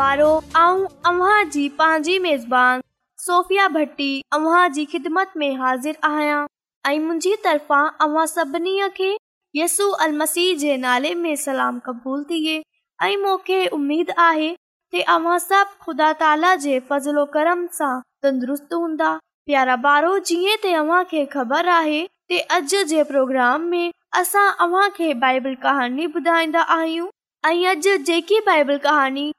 Sophia भीमत आहियां मुंहिंजी तरफ़ा कबूल थी तंदुरुस्ते ख़बर आ ते अॼ जे प्रोग्राम में असांखे बाइबल कहानी ॿुधाईंदा आहियूं जेकी बाइबल कहानी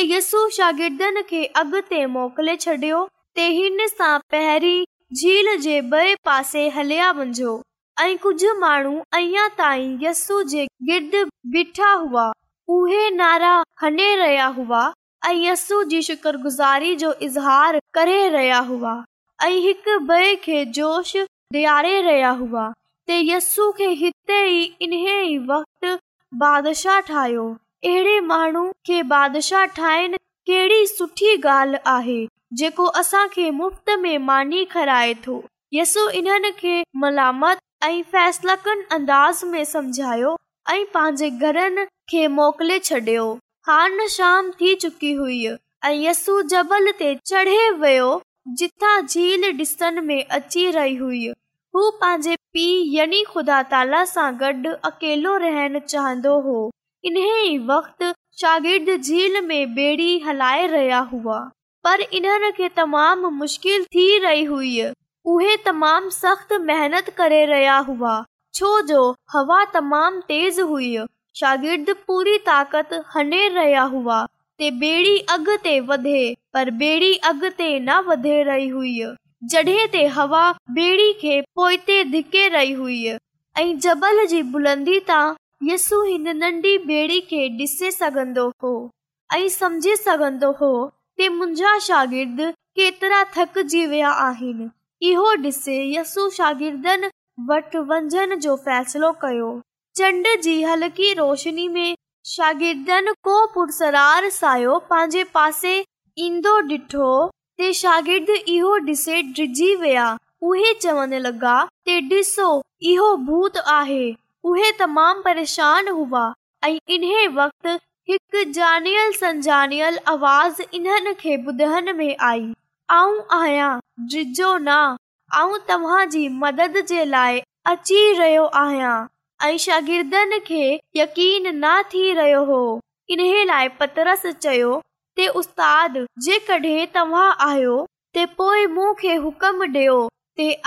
यसि छडि॒यो कुझ माण्हू असू जे बीठा हुआ उहे नारा हणे रहिया हुआ ऐं यसू जी शुक्र गुज़ारी जो इज़हार करे रहिया हुआ ऐं हिकु बे खे जोश ॾियारे रहिया हुआ ते यस्सू खे हिते ई इन ई वक़्तशा ठाहियो अहिड़े माण्हू खे बादशाह ठाहिनि केड़ी सुठी गफ़्त में मानी खाराए थो यस इन खे मलामत ऐं फैसलक अंदाज़ में समझायो ऐं पंहिंजे घरनि खे मोकिले छडि॒यो खान शाम थी चुकी हुई ऐं यस जबल ते चढ़े वियो जिथा झील डि॒सन मे अची रही हुई हू पंहिंजे पी यानी खुदा ताला सां गॾु अकेलो रहन चाहींदो हो इने वक़्त शागिर्द झील में बेड़ी हलाइ रहिया हुआ पर इन्हनि खे तमामु मुश्किल थी रही हुआ उहे तमाम सख़्त मेहनत करे रहिया हुआ छोजो हवा तमाम तेज़ हुआ शागिर्द पूरी ताक़त हने रहिया हुआ ते बे॒ अॻिते वधे पर बेड़ी अॻिते न वधे रही हुआ जडे ते हवा बेड़ी खे पोइते धिके रही हुआ ऐं जबल जी बुलंदी तां यसू हिन नन्ढी बेड़ी खे डि॒सी सघन्दो हो ऐं सम्झी सघन्दो शगिर्द केतिरा थकजी विया आहिनि इहो डि॒से यस शो कयो चंड जी हलकी रोशनी में शागिर्दनि को पुरसर सायो पंहिंजे पासे ईंदो डि॒ठो ते शागिर्द इहो डि॒से डिजी विया उहे चवनि इहो भूत आहे उहेमाम परेशान हुआ ऐं इन वक़्त शगिर्दनि खे यकीन न थी रहियो हो लाइ पतरस चयो ते उस्ताद जेकॾहिं तव्हां आहियो पोए मूं खे हुकम ॾियो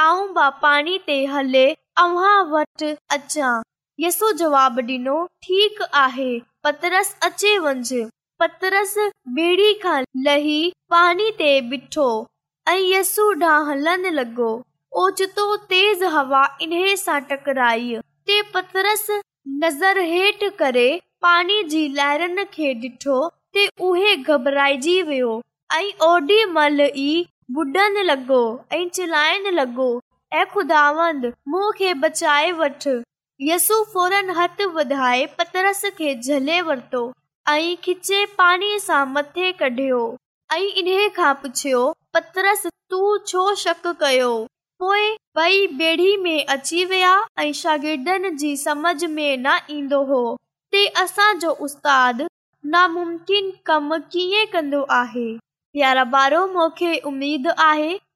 आऊं बानी ते हले अव्हां वटि अचां यसो जवाब ॾिनो ठीकु आहे पतरस अचे पतरस ॿेड़ी खां लही पाणी ते बीठो ऐं यसु ॾांहुं हलणु लॻो ओचितो तेज़ हवा इन्हे सां टकराई ते पतरस नज़र हेठि करे पाणी जी लहरनि खे ॾिठो ते उहे घबराइजी वियो ऐं ओॾी महिल ई बुडन लॻो ऐं चिलाइण लॻो ऐं खुदा वठ यो ऐं खिचे पाणीअ कढियो पुछियो पोइ ॿई बेड़ी में अची विया ऐं शागिर्दनि जी समझ में न ईंदो हो ते असांजो उस्तादु नामुमकिन कम कीअं कंदो आहे यारहं ॿारहो मूंखे उमेद आहे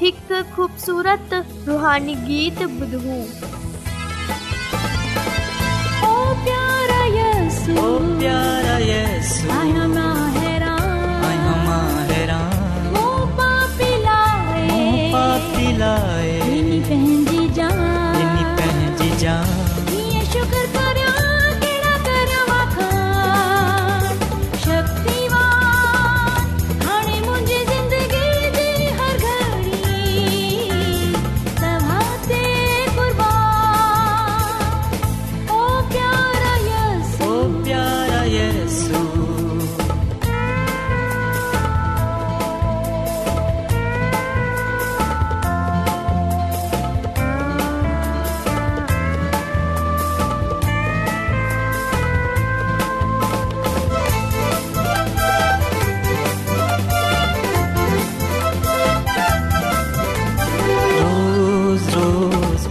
थिक खूबसूरत रूहानी गीत बुधू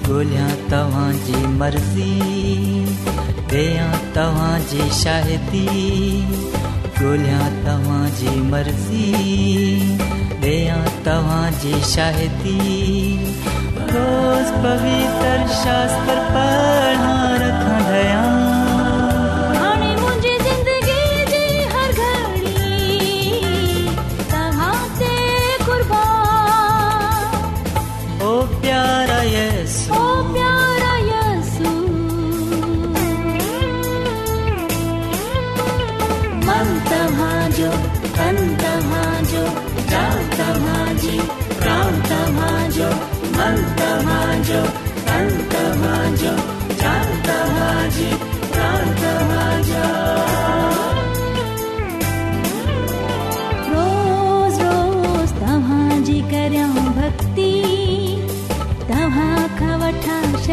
ॻोल्हियां तव्हांजी मर्ज़ी ॾियां तव्हांजी शाहिदी ॻोल्हियां तव्हांजी मर्ज़ी ॾियां तव्हांजी शाहिदी रोज़ पवित्र शास्त्र पढ़ा रखां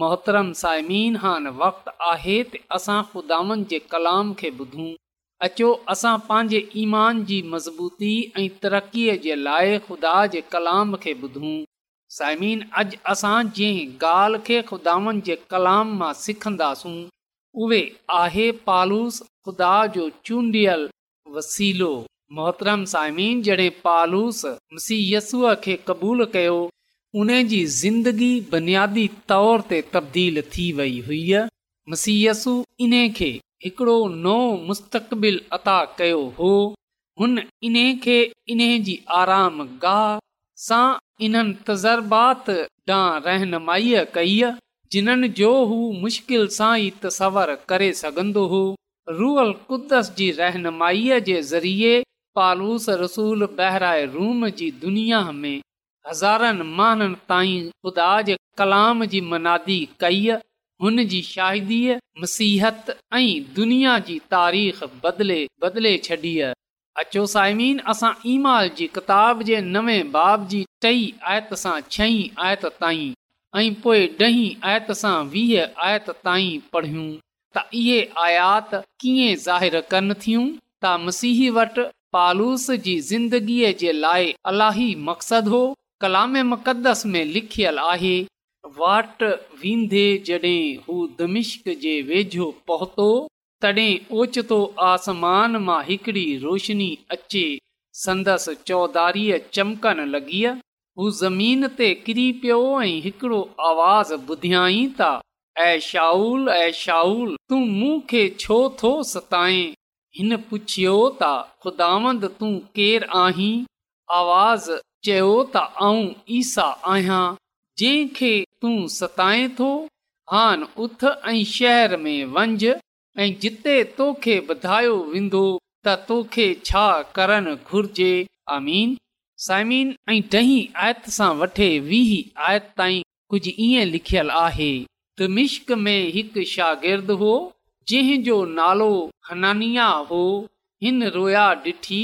मोहतरम साइमिन हान वक़्तु आहे त असां ख़ुदावन जे कलाम खे ॿुधूं अचो असां पंहिंजे ईमान जी मज़बूती ऐं तरक़ीअ जे लाइ ख़ुदा जे कलाम खे ॿुधूं साइमिन अॼु असां जंहिं ॻाल्हि खे ख़ुदान जे कलाम मां सिखंदासूं उहे आहे पालुस ख़ुदा जो चूंडियल वसीलो मोहतरम साइमिन जॾहिं पालूस खे क़बूलु कयो उन जी ज़िंदगी बुनियादी तौर ते तब्दील थी वई हुई मसीसु इन्हे हिकड़ो नओ मुस्तक़ब्बिल अता कयो हो हुन इन्हे खे आराम गाह सां इन्हनि तज़ुर्बात ॾांहुं रहनुमाई कई जिन्हनि जो हू मुश्किल सां ई तसवर करे सघन्दो हो रूअल क़ुदस जी रहनुमाईअ जे ज़रिए पालूस रसूल बहिराए रूम जी दुनिया में हज़ारनि महाननि ताईं ख़ुदा जे कलाम जी मनादी कई हुन जी शाहिदीअ मसीहत ऐं दुनिया जी तारीख़ बदिले बदिले छॾी अचो साइमीन असां ईमाल जी किताब जे नवे बाब बाबी टई आयत सां छहीं आयत ताईं ऐं पोइ ॾही आयत सां वीह आयत ताईं पढ़ियूं त इहे आयात कीअं ज़ाहिरु कनि थियूं त मसीह वटि पालूस जी ज़िंदगीअ जे लाइ अलाही मक़्सदु हो कलामे مقدس में लिखियलु आहे वाटि वेंदे जॾहिं हू दमिश्क जे वेझो पहुतो तॾहिं ओचितो आसमान मां हिकिड़ी रोशनी अचे संदसि चौधारीअ चिमक लॻी हू ज़मीन ते किरी पियो ऐं हिकिड़ो आवाज़ु ॿुधियई ता ऐ शाऊल ऐ शाऊल तूं मूं छो थो सताए हिन पुछियो त ख़ुदांद तूं केरु आहीं आवाज़ चयो त आऊं ईसा आहियांताइ तो ऐं शहर ऐं वेंदो आमीन साइमीन ऐं डही आयत सां वठे वीह आयत ताईं कुझु ईअं लिखियल आहे त में हिकु शागिर्दु जंहिंजो नालो हनानिया हो हिन रोया डि॒ठी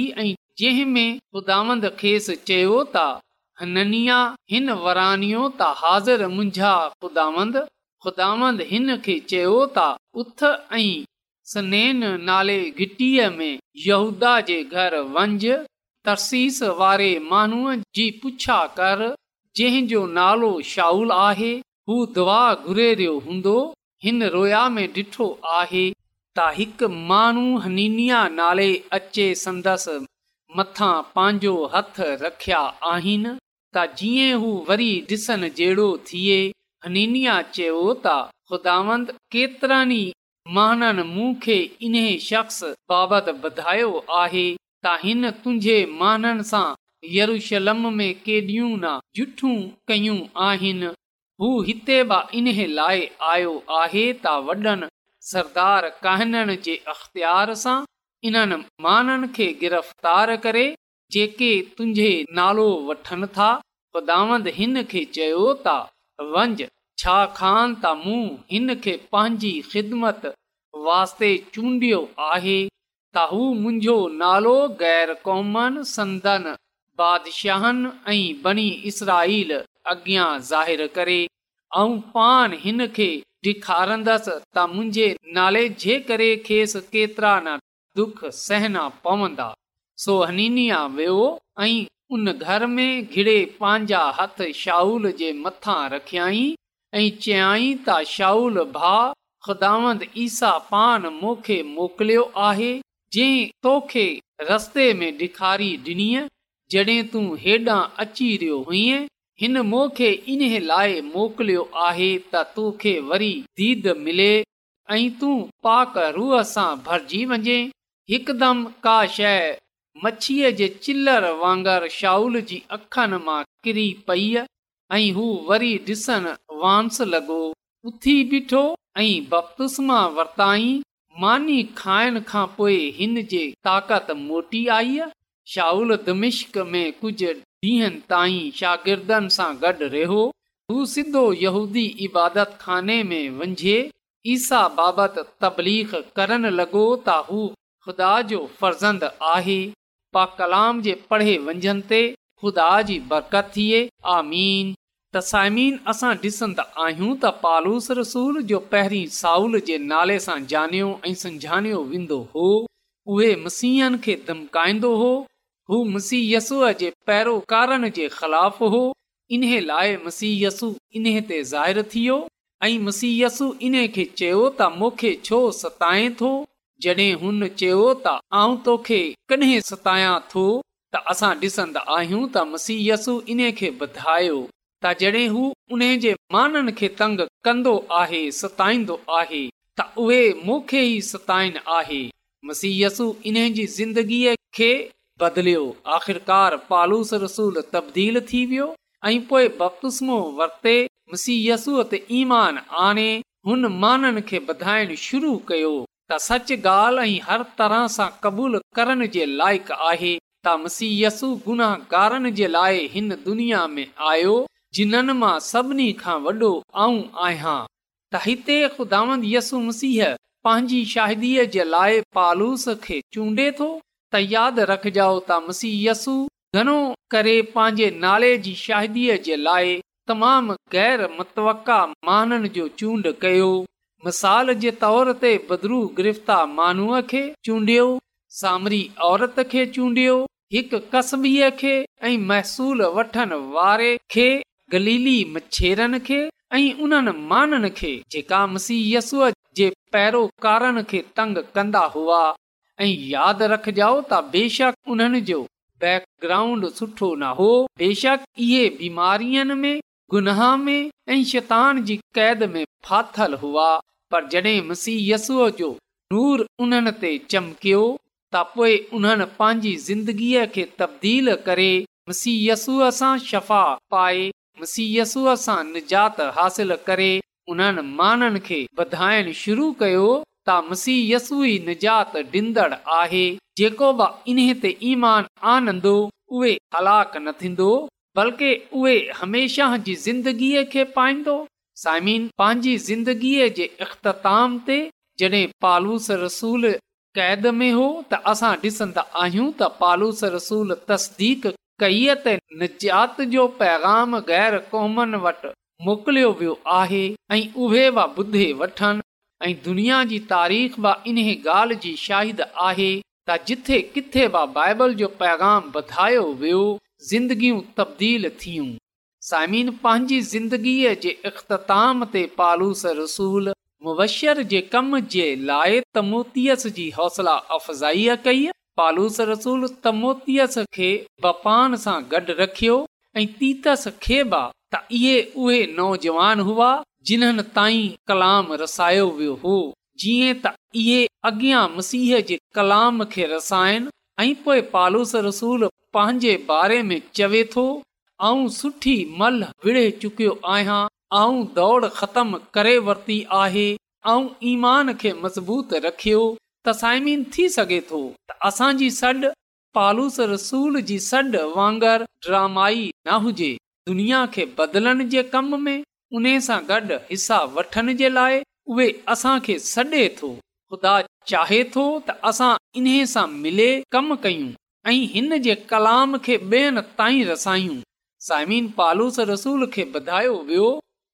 जंहिं में हुदामंद खेसि चयो त हननिया हिन वरानियो त हाज़िर मुंझा हुदामंदुदामंद हिन खे चयो त उथ ऐं सनेन नाले घिटीअ में यहूदा जे घर वंञ तरसीस वारे माण्हूअ जी पुछा कर जंहिंजो नालो शाहूल आहे हू दुआ घुरे रहियो हूंदो हिन रोया में ॾिठो आहे त हिकु माण्हू हनीनिआ नाले अचे संदसि मथां पंहिंजो हथ रखिया आहिनि त जीअं हू वरी ॾिसनि जहिड़ो थिए हनिया चयो त ख़ुदांद केतिरनि माननि मूं खे इन्हे शख़्स बाबति ॿुधायो आहे त हिन तुंहिंजे माननि सां यरुशलम में केॾियूं न झूठियूं कयूं आहिनि हू हिते बि इन्हे लाइ आयो आहे त वॾनि सरदार कहननि जे अख़्तियार सां इन्हनि माननि खे गिरफ़्तार करे जेके तुंहिंजे नालो वठनि था गुदांद हिन खे चयो त वंज छा खान त मूं हिन खे पंहिंजी ख़िदमत वास्ते चूंडियो आहे त हू मुंहिंजो नालो गैर क़ौम संदन बादशाहनि ऐं बनी इसराईल अॻियां ज़ाहिर करे ऐं पान हिन खे ॾेखारंदसि त मुंहिंजे नाले जे करे खेसि केतिरा न दुख सहना पवंदा सो हनीनिया वियो ऐं उन घर में घिड़े पंहिंजा हथ शाहूल जे मथां रखियई ऐं चयाई त शाहूल भाउ ख़ुदावंद ईसा पान मूंखे मोकिलियो आहे जंहिं तोखे रस्ते में ॾेखारी ॾिनी जॾहिं तूं हेॾां अची रहियो हुईं हिन मूंखे इन लाइ मोकिलियो आहे त तोखे वरी दीद मिले ऐं तूं पाक रूह सां भरिजी वञे हिकदमि का शइ मछीअ जे चिलर वांगुरु शाउल जी अखनि मां किरी पई ऐं हू वरी ॾिसण वांस लॻो उथी बीठो ऐं बपतुस्मा मां वरिताई मानी खाइण खां पोइ हिन जे ताक़त मोटी आई शाउल दमिश्क में कुझु ॾींहनि ताईं शागिर्दनि सां गॾु रहियो हू सिधो यहूदी इबादत खाने में वंझे ईसा बाबति तबलीख करण लॻो त हू ख़ुदा जो फर्ज़ंद आहे पा कलाम जे पढ़े वंझंदे ख़ुदा जी बरकत थिए आमीन पालूस रसूल जो पहिरीं साउल जे नाले सां वेंदो हो उहे मसीहनि खे धमकाइन्दो हो हू मुसीयसूअ जे पहिरो कारण जे ख़िलाफ़ हो इन लाइ मसीयसु इन ते ज़ाहिर थियो ऐं मसीयसु इन खे चयो त मूंखे छो सताए थो जॾहिं हुन चयो त आऊं तोखे कॾहिं सतायां थो त असां डि॒संदा आहियूं त मसीयसु इन्हे खे ॿधायो त जॾहिं हू उन जे माननि खे तंग कंदो आहे सताईंदो आहे त उहे ई आहे मसीयसु इन जी ज़िंदगीअ खे आख़िरकार पालूस रसूल तब्दील थी वियो ऐं पोए बुसो वरिते ते ईमान आणे हुन माननि खे ॿधाइण शुरू कयो त सच ॻाल्हि ऐं हर तरह सां क़बूल करण जे लाइक़ु आहे त मसी यसु गुनाहगारनि जे लाइ हिन दुनिया में आयो जिन्हनि मां सभिनी खां वॾो आऊं आहियां त हिते ख़ुदांदसु मसीह पंहिंजी शाहिदीअ जे लाइ पालूस खे चूंडे थो त यादि रखजाओ त मसी यसु घणो करे पंहिंजे नाले जी शाहिदीअ जे लाइ तमामु गैर मतवका माननि जो चूंड कयो मिसाल जे तौर ते बदिरू गिरफ़्तारियो महसूल तंग कंदा हुआ ऐं यादि रखजाओ त बेशक उन्हनि जो बैकग्राउंड सुठो न हो बेशक इहे में गुनाह में ऐं शतान जी क़ैद में फाथल हुआ पर जॾहिं मुसीयसूअ जो नूर उन्हनि ते चमकियो त पोएं उन्हनि पंहिंजी ज़िंदगीअ खे तब्दील करे مسیح सां शफ़ा पाए मुसीयसूअ सां निजात हासिल करे उन्हनि माननि खे वधाइण शुरू कयो त मुसीयसू ई निजात डींदड़ आहे जेको बि ते ईमान आनंदो उहे न थींदो बल्कि उहे हमेशह जी ज़िंदगीअ खे पाईंदो साइमिन पंहिंजी ज़िंदगीअ जे इख़्ताम ते जॾहिं पालूस रसूल क़ैद में हो त असां ॾिसंदा आहियूं त पालूस रसूल तस्दीक़इ त नजात जो पैग़ाम ग़ैर क़ौमनि वटि मोकिलियो वियो आहे ऐं उहे बि ॿुधे वठनि ऐं दुनिया जी तारीख़ बि इन्हे ॻाल्हि जी शाहिद आहे त जिथे किथे बि बाइबल जो पैगाम वधायो वियो ज़िंदगियूं तब्दील थियूं समीन पंहिंजी ज़िंदगीअ जे इख़्ताम ते पालूस रसूल मुबशर जे कम जे लाइ तमोतियस जी हौसला अफ़ज़ाई कई पालूस रसूल तमोतियस खे बपान सां गॾु रखियो ऐं तीतस खे बि त इहे उहे नौजवान हुआ जिन्हनि ताईं कलाम रसायो वियो हो जीअं त इहे अॻियां मसीह जे कलाम खे रसाइनि ऐं पोइ पालूस रसूल पंहिंजे बारे में चवे थो ऐं सुठी मल विड़े चुकियो आहियां ऐं दौड़ ख़तमु करे वरिती आहे ऐं ईमान खे मज़बूत रखियो त थी सघे थो त असांजी सॾु पालूस रसूल जी सॾु वांगुर ड्रामाई न हुजे दुनिया खे बदिलण जे कम में उन सां गॾु हिसा वठण जे लाइ उहे असां सॾे थो ख़ुदा चाहे थो त असां सां मिले कमु कयूं ऐं हिन जे कलाम खे ॿियनि ताईं साइमीन पालूस रसूल खे ॿुधायो वियो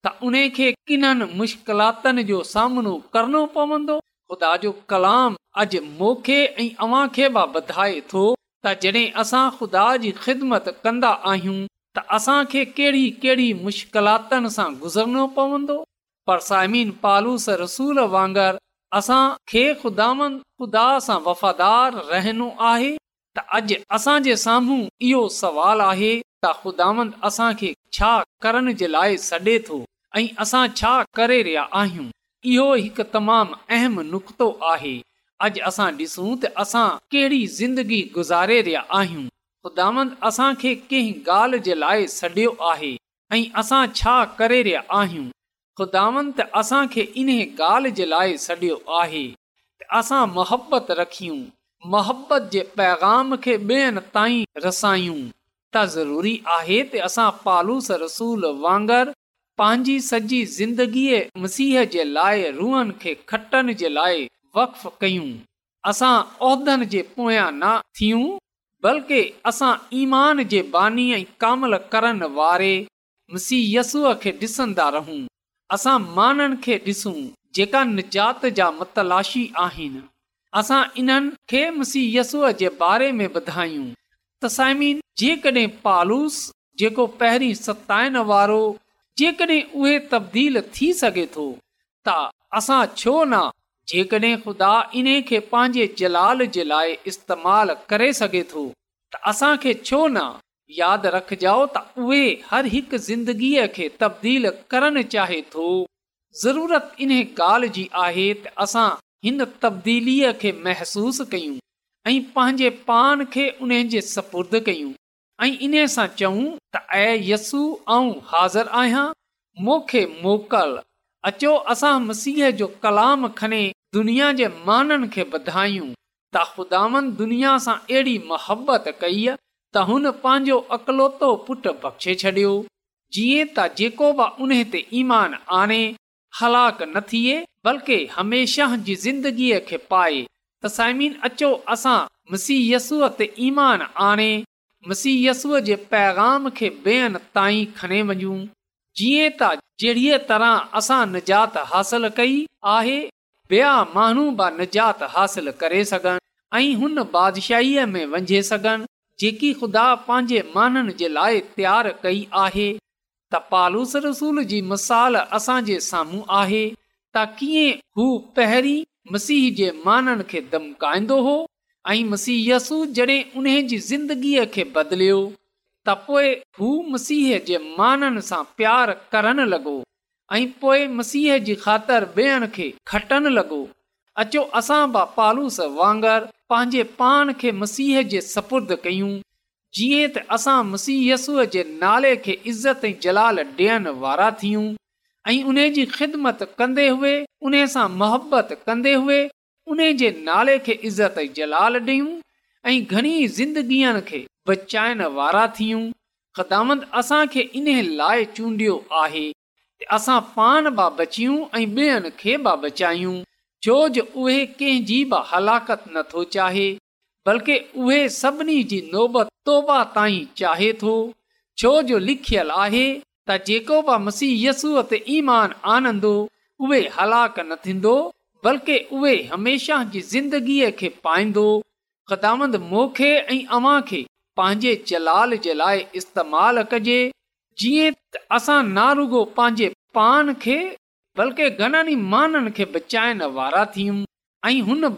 त उन खे किननि मुश्किलातुनि जो सामनो करणो पवंदो खुदा जो कलाम अॼु मोखे ऐं अव्हां खे बि थो त जॾहिं असां ख़ुदा जी ख़िदमत कन्दा आहियूं त असांखे कहिड़ी कहिड़ी मुश्किलातुनि सां गुज़रणो पवंदो पर साइमिन पालूस रसूल वांगर असां खे ख़ुदा ख़ुदा सां वफ़ादार रहनो आहे त अॼ असां साम्हूं इहो सवाल आहे ख़ुदा करे अॼु असां जे लाइ सॾियो आहे ख़ुदा असांखे इन ॻाल्हि जे लाइ सडि॒यो आहे असां मोहबत रखियूं मोहबत जे पैगाम खे ॿियनि ताईं रसायूं त ज़रूरी आहे त असां पालूस रसूल वांगर पंहिंजी सॼी ज़िंदगीअ मसीह जे लाइ रूहनि खे खटनि जे लाइ वक़ कयूं असां उहिदनि जे पोयां न थियूं बल्कि असां ईमान जे बानी कामल करण वारे मुसीहसूअ खे ॾिसंदा रहूं असां माननि खे ॾिसूं जेका निजात जा मतलाशी आहिनि असां इन्हनि खे मुसीयसूअ जे बारे में ॿुधायूं तसाइमीन जेकॾहिं पालूस जेको पहिरीं सताइण वारो जेकॾहिं उहे तब्दील थी सघे थो त असां छो न जेकॾहिं ख़ुदा इन खे पंहिंजे जलाल जे लाइ इस्तेमालु करे सघे थो त असांखे छो न यादि रखजाओ त उहे हर हिकु ज़िंदगीअ खे तब्दील करणु चाहे थो ज़रूरत इन ॻाल्हि जी आहे त असां हिन तब्दीलीअ खे महसूसु कयूं ऐं पंहिंजे पान खे उन जे सपुर्द कयूं ऐं इन सां चऊं त ऐ यसू ऐं हाज़ुरु आहियां मूंखे मोकल अचो असां मसीह जो कलाम खणे दुनिया जे माननि खे ॿधायूं त ख़ुदानि दुनिया सां अहिड़ी मोहबत कई त हुन पंहिंजो अकलोतो पुटु बख़्शे छॾियो जीअं त जेको बि उन ते ईमान आणे हलाक न थिए बल्कि हमेशह जी ज़िंदगीअ खे पाए सीयसे जीअं तरह असां निजात हासिल कई आहे हासिल करे हुन बादशाहीअ में वंझे सघन जेकी ख़ुदा पंहिंजे माननि जे लाइ तयार कई आहे त पालूस रसूल जी मिसाल असांजे साम्हूं आहे त कीअं हू मसीह जे माननि खे धमकाईंदो हो ऐं मसीहसु जॾहिं उन जी ज़िंदगीअ खे बदिलियो त पोइ हू मसीह जे माननि सां प्यार करण लॻो ऐं पोइ मसीह जी ख़ातिर ॿेअण खे खटणु लॻो अचो असां बि पालूस वांगर पंहिंजे पान खे मसीह जे सपुर्द कयूं जीअं त असां मसीहसूअ जे नाले खे इज़त ऐं जलाल ॾियण वारा थियूं ऐं उन जी ख़िदमत मु इज़त जलाल ॾियूं ऐं घणी ज़िंदगीअ खे बचाइण वारा थियूं इन लाइ चूंडियो आहे असां पाण बि बचियूं ऐं ॿियनि खे बि बचायूं छो जो उहे कंहिंजी बि हलाकत न थो चाहे बल्कि उहे सभिनी जी नोबत तौबा ताईं चाहे थो छो जो लिखियल आहे त जेको बि मसीहस ईमान आनंदो उहे हलाक न थींदो बल्कि उहे हमेशा जी ज़िंदगीअ खे पाईंदो ख़ुदांद पंहिंजे जलाल जे लाइ इस्तेमालु कजे जीअं असां नारुगो पंहिंजे पान खे बल्कि घणनि ई माननि खे बचाइण वारा थियूं ऐं हुन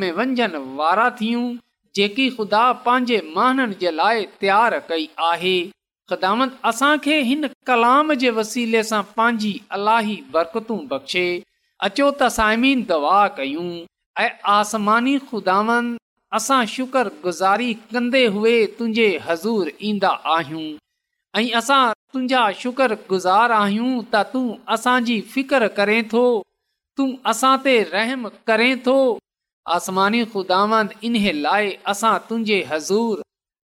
में वंझनि वारा थियूं जेकी ख़ुदा पंहिंजे माननि जे लाइ तयारु कई आहे हिन कलाम सां पंहिंजी अलख़्शे अचो कयूं ऐं आसमानी कंदे तुंहिंजे हज़ूर ईंदा आहियूं ऐं असां तुंहिंजा शुक्र गुज़ार आहियूं त तूं असांजी फिकर करे थो तूं असां ते रहम करें थो आसमानी ख़ुदांद इन्हे लाइ असां तुंहिंजे हज़ूर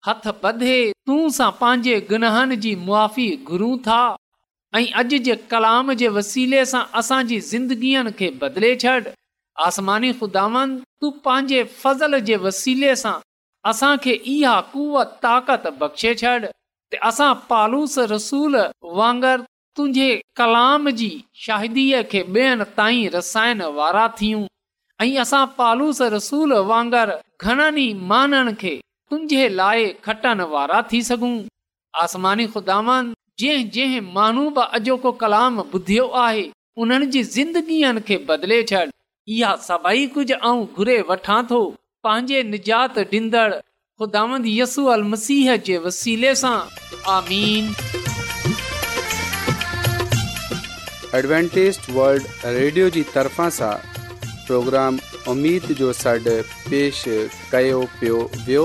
हथ बधे तूं सां पंहिंजे गुनाहनि जी मुआी घुरूं था ऐं अॼु जे कलाम जे वसीले सां असांजी ज़िंदगीअ खे बदिले छॾ आसमानी ख़ुदावन तूं पंहिंजे फज़ल जे वसीले सां असांखे इहा कुअ ताक़त बख़्शे छॾ ते असां पालूस रसूल वांगुरु तुंहिंजे कलाम जी शाहिदीअ खे ॿियनि ताईं रसायण वारा थियूं ऐं असां पालूस रसूल वांगुरु घणनि ई माननि खे तुंहिंजे लाइ खटण वारा थी सघूं आसमानी ख़ुदावन जंहिं जंहिं माण्हू बि अॼोको कलाम ॿुधियो आहे उन्हनि जी ज़िंदगीअ खे बदिले छॾ इहा सभई कुझु आऊं घुरे वठां थो पंहिंजे निजात ॾींदड़ ख़ुदावंद यसू अल मसीह जे वसीले सां आमीन एडवेंटेज वल्ड रेडियो जी तरफ़ा सां प्रोग्राम उमेद जो सॾु पेश कयो पियो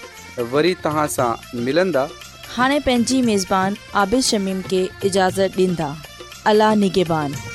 वरी तव्हां सां मिलंदा हाणे पंहिंजी मेज़बान आबिल शमीम खे इजाज़त ॾींदा अला निगेबान